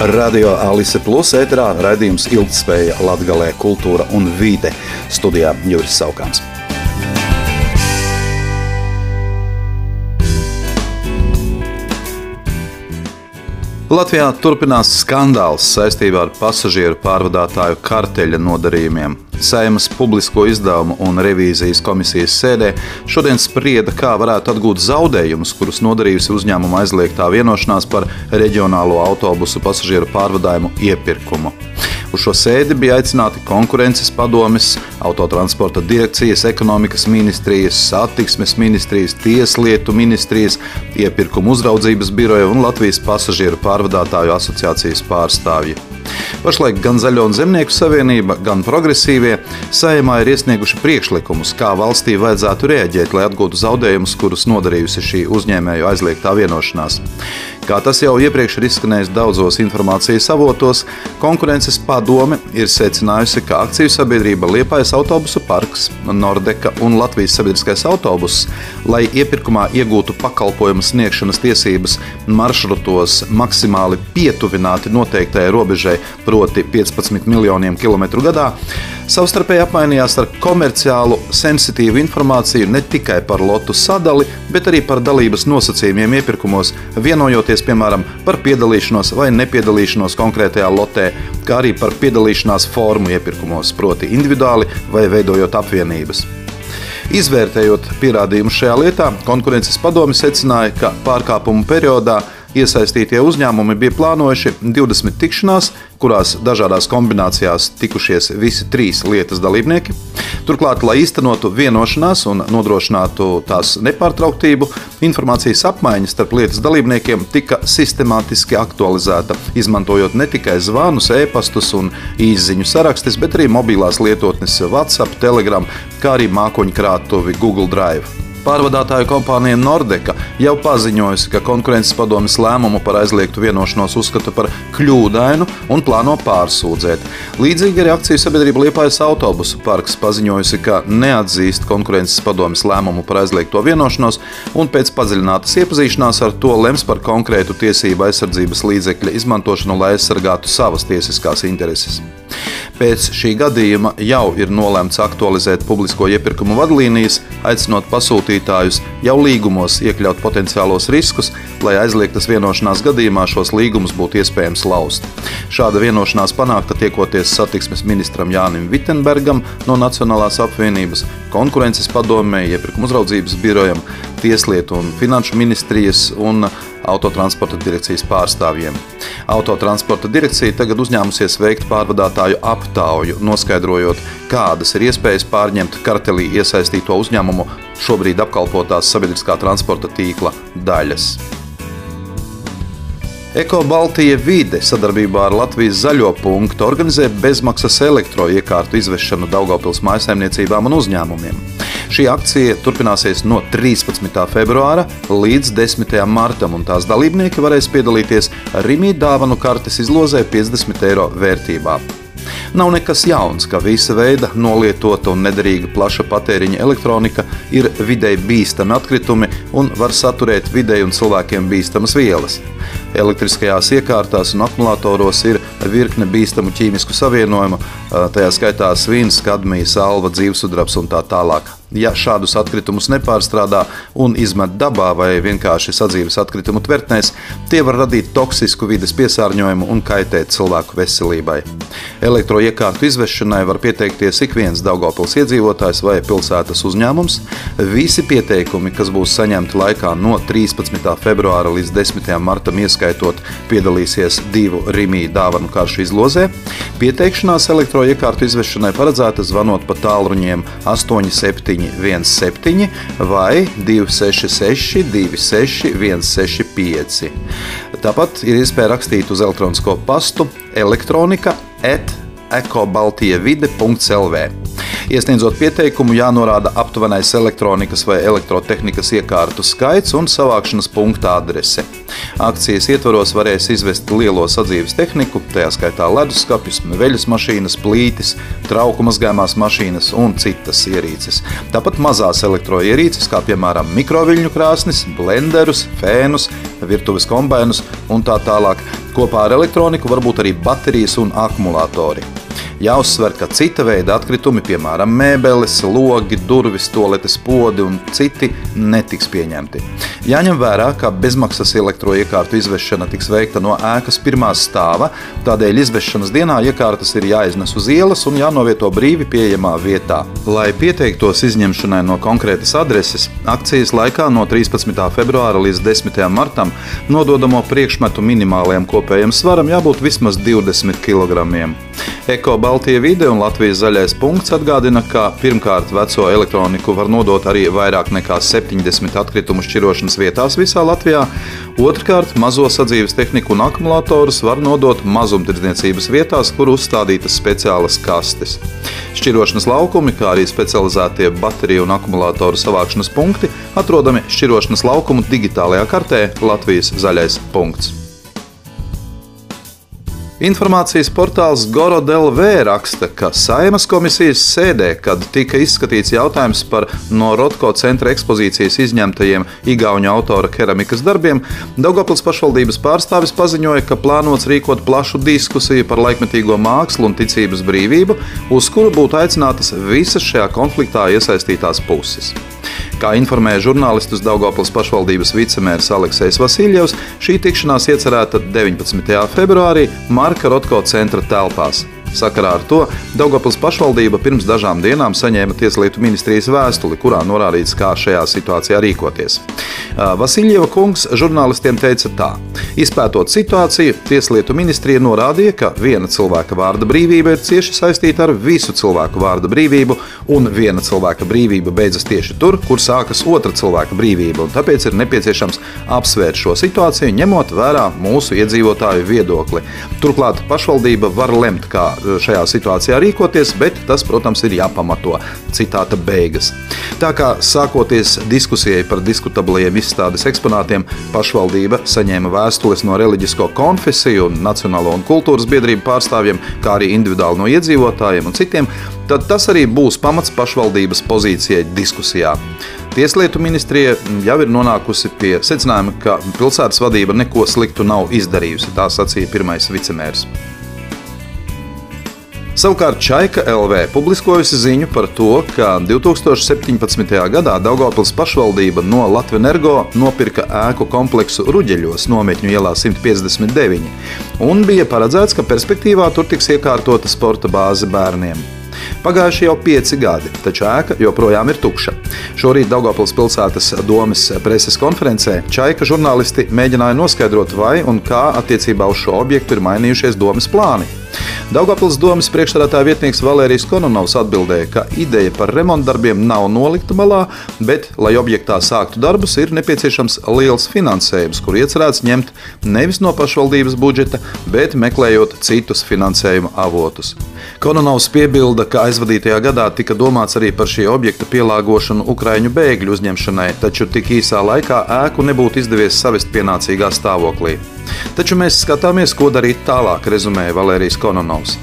Radio Alise Plus ēterā raidījums Ilgtspēja Latgalē kultūra un vīde studijā Juris Saukāns. Latvijā turpinās skandāls saistībā ar pasažieru pārvadātāju karteļa nodarījumiem. Saimas publisko izdevumu un revīzijas komisijas sēdē šodien sprieda, kā varētu atgūt zaudējumus, kurus nodarījusi uzņēmuma aizliegtā vienošanās par reģionālo autobusu pasažieru pārvadājumu iepirkumu. Uz šo sēdi bija aicināti konkurences padomes, autotransporta direkcijas, ekonomikas ministrijas, satiksmes ministrijas, tieslietu ministrijas, iepirkuma uzraudzības biroja un Latvijas pasažieru pārvadātāju asociācijas pārstāvji. Pašlaik gan Zaļo un Zemnieku savienība, gan progresīvie saimā ir iesnieguši priekšlikumus, kā valstī vajadzētu rēģēt, lai atgūtu zaudējumus, kurus nodarījusi šī uzņēmēju aizliegtā vienošanās. Kā tas jau iepriekš ir izskanējis daudzos informācijas avotos, konkurences padome ir secinājusi, ka akciju sabiedrība Liepājas autobusu parks, Nordeka un Latvijas sabiedriskais autobuss, lai iepirkumā iegūtu pakalpojumu sniegšanas tiesības maršrutos maksimāli pietuvināti noteiktajai robežai, proti 15 miljoniem kilometru gadā, savstarpēji apmainījās ar komerciālu sensitīvu informāciju ne tikai par lotu sadali, bet arī par dalības nosacījumiem iepirkumos, vienojoties piemēram par piedalīšanos vai nepiedalīšanos konkrētajā lotē, kā arī par piedalīšanās formu iepirkumos, proti individuāli vai veidojot apvienības. Izvērtējot pierādījumus šajā lietā, konkurences padome secināja, ka pārkāpumu periodā Iesaistītie uzņēmumi bija plānojuši 20 tikšanās, kurās dažādās kombinācijās tikušies visi trīs lietas dalībnieki. Turklāt, lai īstenotu vienošanās un nodrošinātu tās nepārtrauktību, informācijas apmaiņa starp lietas dalībniekiem tika sistemātiski aktualizēta, izmantojot ne tikai zvanus, e-pastus un īsiņu sarakstus, bet arī mobilās lietotnes WhatsApp, Telegram, kā arī mākoņu krātuvi Google Drive. Pārvadātāju kompānija Nordeka jau paziņojusi, ka konkurences padomes lēmumu par aizliegtu vienošanos uzskata par kļūdainu un plāno pārsūdzēt. Līdzīgi arī akciju sabiedrība Liepājas autobusu parks paziņojusi, ka neatzīst konkurences padomes lēmumu par aizliegto vienošanos un pēc padziļinātas iepazīšanās ar to lems par konkrētu tiesību aizsardzības līdzekļu izmantošanu, lai aizsargātu savas tiesiskās intereses. Pēc šī gadījuma jau ir nolemts aktualizēt publisko iepirkumu vadlīnijas, aicinot pasūtītājus jau līgumos iekļaut potenciālos riskus, lai aizliegtas vienošanās gadījumā šos līgumus būtu iespējams laust. Šāda vienošanās panākta tiekoties satiksmes ministram Jānim Vitsenbergam no Nacionālās apvienības, konkurences padomē, iepirkuma uzraudzības birojam, Tieslietu un Finanšu ministrijas un autotransporta direkcijas pārstāvjiem. Autotransporta direkcija tagad uzņēmusies veikt pārvadātāju aptauju, noskaidrojot, kādas ir iespējas pārņemt kartelī iesaistīto uzņēmumu šobrīd apkalpotās sabiedriskā transporta tīkla daļas. Eko Baltija vide sadarbībā ar Latvijas zaļo punktu organizē bezmaksas elektroiekārtu izvešanu Daugopils mājsaimniecībām un uzņēmumiem. Šī akcija turpināsies no 13. februāra līdz 10. martam, un tās dalībnieki varēs piedalīties Rīgā dāvanu kartes izlozē 50 eiro vērtībā. Nav nekas jauns, ka visa veida nolietota un nederīga plaša patēriņa elektronika ir videi bīstami atkritumi un var saturēt videi un cilvēkiem bīstamas vielas. Elektriskajās iekārtās un akumulatoros ir virkne bīstamu ķīmisku savienojumu, tajā skaitā svins, kadmijas, alva, dzīvesudrabs un tā tālāk. Ja šādus atkritumus nepārstrādā un izmet dabā vai vienkārši sadzīves atkritumu tvertnēs, tie var radīt toksisku vides piesārņojumu un kaitēt cilvēku veselībai. Elektroiekārtu izvešanai var pieteikties ik viens Daugopils iedzīvotājs vai pilsētas uzņēmums. Visi pieteikumi, kas būs saņemti laikā no 13. februāra līdz 10. martam, ieskaitot, piedalīsies divu Rīgā dāvanu karšu izlozē. Pieteikšanās elektroiekārtu izvešanai paredzēta zvanot pa tālruņiem 87 717 vai 266 26 165. Tāpat ir iespēja rakstīt uz elektronisko pastu elektronika et ekobaltijavide.lv. Iesniedzot pieteikumu, jānorāda aptuvenais elektronikas vai elektrotehnikas iekārtu skaits un savākšanas punkta adrese. Akcijas ietvaros varēs izvest lielo sadzīves tehniku, tajā skaitā leduskapis, veļas mašīnas, plītis, trauku mazgājumās mašīnas un citas ierīces. Tāpat mazās elektroierīces, kā piemēram mikroviļņu krāsnis, blenderus, fēnus, virtuves kombinus un tā tālāk Kopā ar elektroniku var būt arī baterijas un akumulatori. Jāuzsver, ka cita veida atkritumi, piemēram, mēbeles, logi, durvis, toaletes podi un citi, netiks pieņemti. Jāņem vērā, ka bezmaksas elektroiekārtu izvešana tiks veikta no ēkas pirmā stāva, tādēļ izvešanas dienā iekārtas ir jāiznes uz ielas un jānovieto brīvi pieejamā vietā. Lai pieteiktos izņemšanai no konkrētas adreses, akcijas laikā no 13. februāra līdz 10. martam nododamo priekšmetu minimālajam kopējam svaram jābūt vismaz 20 kg. Eko Baltija vide un Latvijas zaļais punkts atgādina, ka pirmkārt veco elektroniku var nodot arī vairāk nekā 70 atkritumu šķirošanas vietās visā Latvijā. Otrkārt, mazo sadzīves tehniku un akumulatorus var nodot mazumtirdzniecības vietās, kur uzstādītas speciālas kastes. Šķirošanas laukumi, kā arī specializētie bateriju un akumulātoru savākšanas punkti, atrodami šķirošanas laukumu digitālajā kartē Latvijas zaļais punkts. Informācijas portāls GoroDLV raksta, ka Saimas komisijas sēdē, kad tika izskatīts jautājums par no Rotko centra ekspozīcijas izņemtajiem Igaunijas autora keramikas darbiem, Daugopils pašvaldības pārstāvis paziņoja, ka plānots rīkot plašu diskusiju par laikmetīgo mākslu un ticības brīvību, uz kuru būtu aicinātas visas šajā konfliktā iesaistītās puses. Kā informēja žurnālistus Daugopils pašvaldības vicemērs Aleksējs Vasiljevs, šī tikšanās iecerēta 19. februārī Marka Rotko centra telpās. Sakarā ar to Daugopils pašvaldība pirms dažām dienām saņēma Tieslietu ministrijas vēstuli, kurā norādīts, kā šajā situācijā rīkoties. Vasiljeva kungs žurnālistiem teica tā: Izpētot situāciju, Tieslietu ministrija norādīja, ka viena cilvēka vārda brīvība ir cieši saistīta ar visu cilvēku vārda brīvību, un viena cilvēka brīvība beidzas tieši tur, kur sākas otra cilvēka brīvība. Tāpēc ir nepieciešams apsvērt šo situāciju, ņemot vērā mūsu iedzīvotāju viedokli. Turklāt pašvaldība var lemt, kā šajā situācijā rīkoties, bet tas, protams, ir jāpamato. Citāta beigas. Tā kā sākoties diskusijai par diskutabliem izstādes eksponātiem, pašvaldība saņēma vēstules no reliģisko konfesiju un Nacionālo un kultūras biedrību pārstāvjiem, kā arī individuāli no iedzīvotājiem un citiem, tad tas arī būs pamats pašvaldības pozīcijai diskusijā. Tieslietu ministrija jau ir nonākusi pie secinājuma, ka pilsētas vadība neko sliktu nav izdarījusi. Tā sacīja pirmais vicemērs. Savukārt Čaika LV publiskojusi ziņu par to, ka 2017. gadā Daugopils pašvaldība no Latvijas Energo nopirka ēku kompleksu Ruģeļos, nometņu ielā 159, un bija paredzēts, ka perspektīvā tur tiks iekārtota sporta bāze bērniem. Pagājuši jau pieci gadi, taču ēka joprojām ir tukša. Šorīt Daugopils pilsētas domas preses konferencē Čaika žurnālisti mēģināja noskaidrot, vai un kā attiecībā uz šo objektu ir mainījušies domas plāni. Daugopils domas priekšstādātāja vietnieks Valērijas Kononovs atbildēja, ka ideja par remontdarbiem nav nolikta malā, bet, lai objektā sāktu darbus, ir nepieciešams liels finansējums, kur iecerēts ņemt nevis no pašvaldības budžeta, bet meklējot citus finansējuma avotus. Kononovs piebilda, ka aizvadītajā gadā tika domāts arī par šī objekta pielāgošanu Ukraiņu bēgļu uzņemšanai, taču tik īsā laikā ēku nebūtu izdevies savest pienācīgā stāvoklī. Taču mēs skatāmies, ko darīt tālāk, rezumēja Valērijas Kononovs.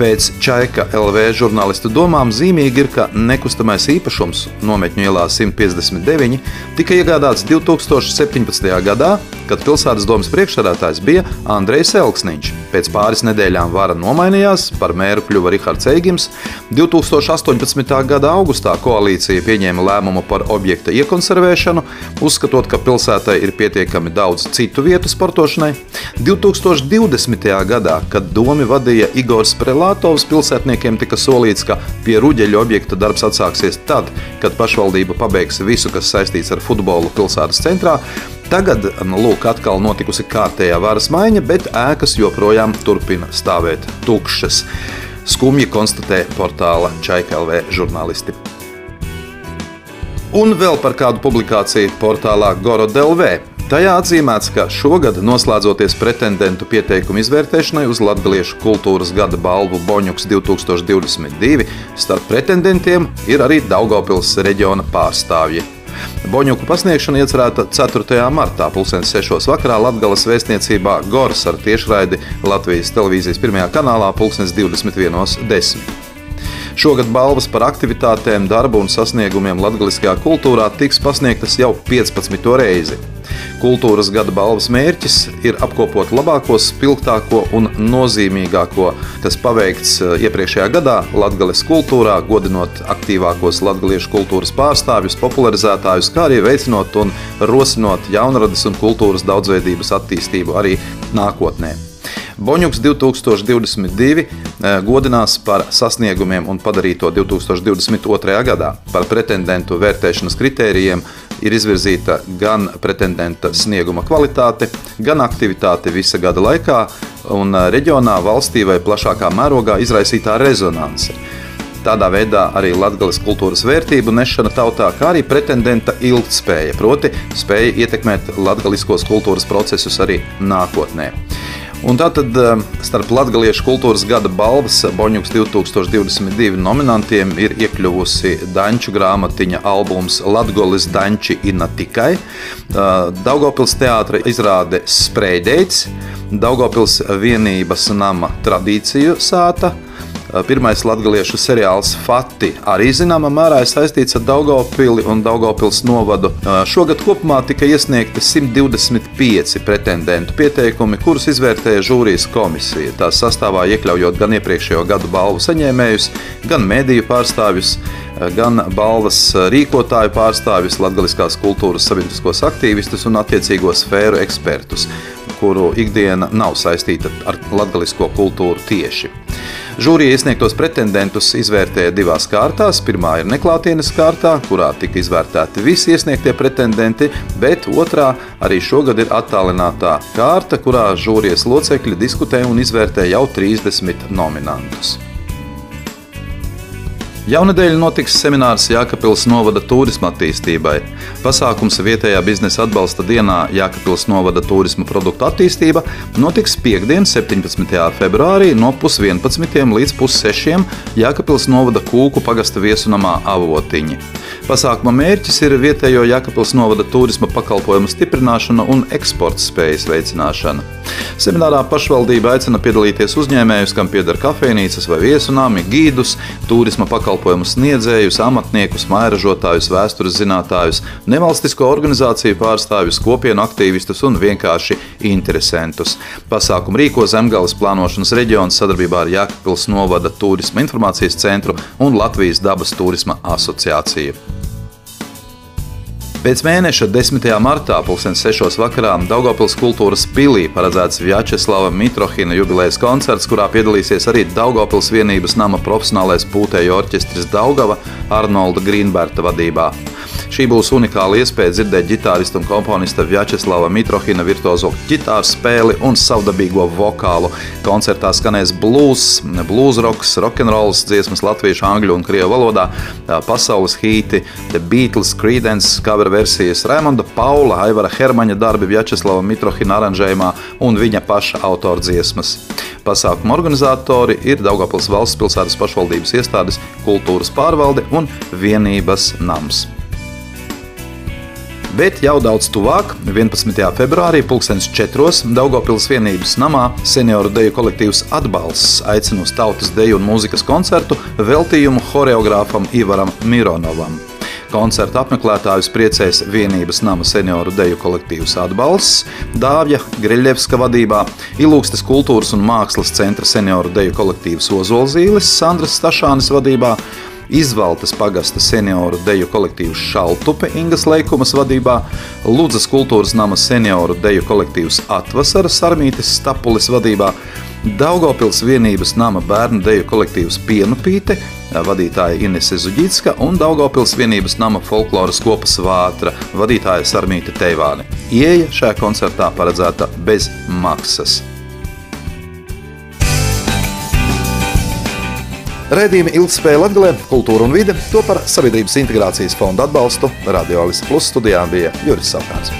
Pēc Čaika LV žurnālistu domām zīmīgi ir, ka nekustamais īpašums nometņu ielā 159 tika iegādāts 2017. gadā, kad pilsētas domas priekšsēdētājs bija Andrejs Elksniņš. Pēc pāris nedēļām vara nomainījās, par mēru kļuva Rihards Eigims. 2018. gada augustā koalīcija pieņēma lēmumu par objekta iekonservēšanu, uzskatot, ka pilsētai ir pietiekami daudz citu vietu sportošanai. 2020. gadā, kad domu vadīja Igors Prelāts, Latovas pilsētniekiem tika solīts, ka pie Ruģeļa objekta darbs atsāksies tad, kad pašvaldība pabeigs visu, kas saistīts ar futbolu pilsētas centrā. Tagad, nu, lūk, atkal notikusi kārtējā varas maiņa, bet ēkas joprojām turpina stāvēt tukšas. Skumji konstatē portāla Čaikālvē žurnālisti. Un vēl par kādu publikāciju portālā Gorodelvē. Tajā atzīmēts, ka šogad, noslēdzoties pretendentu pieteikumu izvērtēšanai uz Latvijas kultūras gada balvu Boņuks 2022, starp pretendentiem ir arī Daugopils reģiona pārstāvji. Boņuku pasniegšana iecerēta 4. martā, 2006. vakarā Latvijas vēstniecībā Gors ar tiešraidi Latvijas televīzijas pirmajā kanālā 2021.10. Šogad balvas par aktivitātēm, darbu un sasniegumiem latgaliskajā kultūrā tiks pasniegtas jau 15. reizi. Kultūras gada balvas mērķis ir apkopot labāko, spilgtāko un nozīmīgāko, kas paveikts eh, iepriekšējā gadā Latvijas kultūrā, godinot aktīvākos latviešu kultūras pārstāvjus, popularizētājus, kā arī veicinot un rosinot jaunradas un kultūras daudzveidības attīstību arī nākotnē. Boņuks 2022 eh, godinās par sasniegumiem un padarīto 2022. gadā. Par pretendentu vērtēšanas kritērijiem ir izvirzīta gan pretendenta snieguma kvalitāte, gan aktivitāte visa gada laikā un eh, reģionā, valstī vai plašākā mērogā izraisītā rezonance. Tādā veidā arī latgales kultūras vērtību nešana tautā, kā arī pretendenta ilgtspēja, proti spēja ietekmēt latgaliskos kultūras procesus arī nākotnē. Un tātad eh, starp Latvijas kultūras gada balvas Boņuks 2022 nominantiem ir iekļuvusi Danču grāmatiņa albums Latvijas Danči Ina tikai, eh, Daugopils teātra izrāde Spreidēts, Daugopils vienības nama tradīciju sāta, Eh, pirmais latviešu seriāls Fati arī zināmā mērā ir saistīts ar Daugopili un Daugopils novadu. Eh, šogad kopumā tika iesniegti 125 pretendentu pieteikumi, kurus izvērtēja žūrijas komisija. Tās sastāvā iekļaujot gan iepriekšējo gadu balvu saņēmējus, gan mediju pārstāvjus, eh, gan balvas rīkotāju pārstāvjus, latgaliskās kultūras sabiedriskos aktīvistus un attiecīgo sfēru ekspertus, kuru ikdiena nav saistīta ar latgalisko kultūru tieši. Žūrija iesniegtos pretendentus izvērtēja divās kārtās. Pirmā ir neklātienes kārtā, kurā tika izvērtēti visi iesniegtie pretendenti, bet otrā arī šogad ir attālinātā kārta, kurā žūrijas locekļi diskutē un izvērtē jau 30 nominantus. Jaunadēļ notiks seminārs Jākapils novada turisma attīstībai. Pasākums vietējā biznesa atbalsta dienā Jākapils novada turisma produktu attīstība notiks piekdien, 17. februārī no 11. līdz 6. Jākapils novada kūku pagasta viesunamā avotiņi. Pasākuma mērķis ir vietējo Jākapils novada turisma pakalpojumu stiprināšana un eksporta spējas veicināšana. Seminārā pašvaldība aicina piedalīties uzņēmējus, kam pieder kafejnīcas vai viesunāmi, gīdus, turisma pakalpojumu sniedzējus, amatniekus, mairažotājus, vēstures zinātājus, nevalstisko organizāciju pārstāvjus, kopienu aktīvistus un vienkārši interesantus. Pasākumu rīko Zemgales plānošanas reģions sadarbībā ar Jākapils novada turisma informācijas centru un Latvijas dabas turisma asociāciju. Pēc mēneša 10. martā, 2006. vakarā Daugopils kultūras pilī paredzēts Vjačeslava Mitrohina jubilejas koncerts, kurā piedalīsies arī Daugopils vienības nama profesionālais pūtēju orķestris Daugava Arnolda Grīnberta vadībā. Šī būs unikāla iespēja dzirdēt ģitāristu un komponista Vjačeslava Mitrohina virtuozo ģitāru spēli un savdabīgo vokālu. Koncertā skanēs blues, blues roks, rokenrols, dziesmas latviešu, angļu un krievu valodā, pasaules hīti, The Beatles, Creedence, cover versijas Raimonda Paula, Aivara Hermaņa darbi Vjačeslava Mitrohina aranžējumā un viņa paša autora dziesmas. Pasākuma organizatori ir Daugopils valsts pilsētas pašvaldības iestādes, kultūras pārvalde un vienības nams. Bet jau daudz tuvāk, 11. februārī, 2004. Daugopils vienības namā senioru deju kolektīvs atbalsts aicina uz tautas deju un mūzikas koncertu veltījumu horeogrāfam Ivaram Mironovam. Koncerta apmeklētājus priecēs vienības nama senioru deju kolektīvs atbalsts, Dāvja Greļevska vadībā, Ilūgstes kultūras un mākslas centra senioru deju kolektīvs Ozolzīles, Sandras Stašānis vadībā, Izvaltes pagasta senioru deju kolektīvs Šaltupe Ingas Leikumas vadībā, Ludzas kultūras nama senioru deju kolektīvs Atvasaras Armītes Stapulis vadībā, Daugopils vienības nama bērnu deju kolektīvs Pienupīte, vadītāja Inese Zuģitska un Daugopils vienības nama folkloras kopas Vātra, vadītāja Sarmīte Teivāne. Ieja šajā koncertā paredzēta bez maksas. Rēdījumi Ilgspēja Latvijā, kultūra un vide to par Sabiedrības integrācijas fonda atbalstu Radio Alisa Plus studijā bija Juris Saukāns.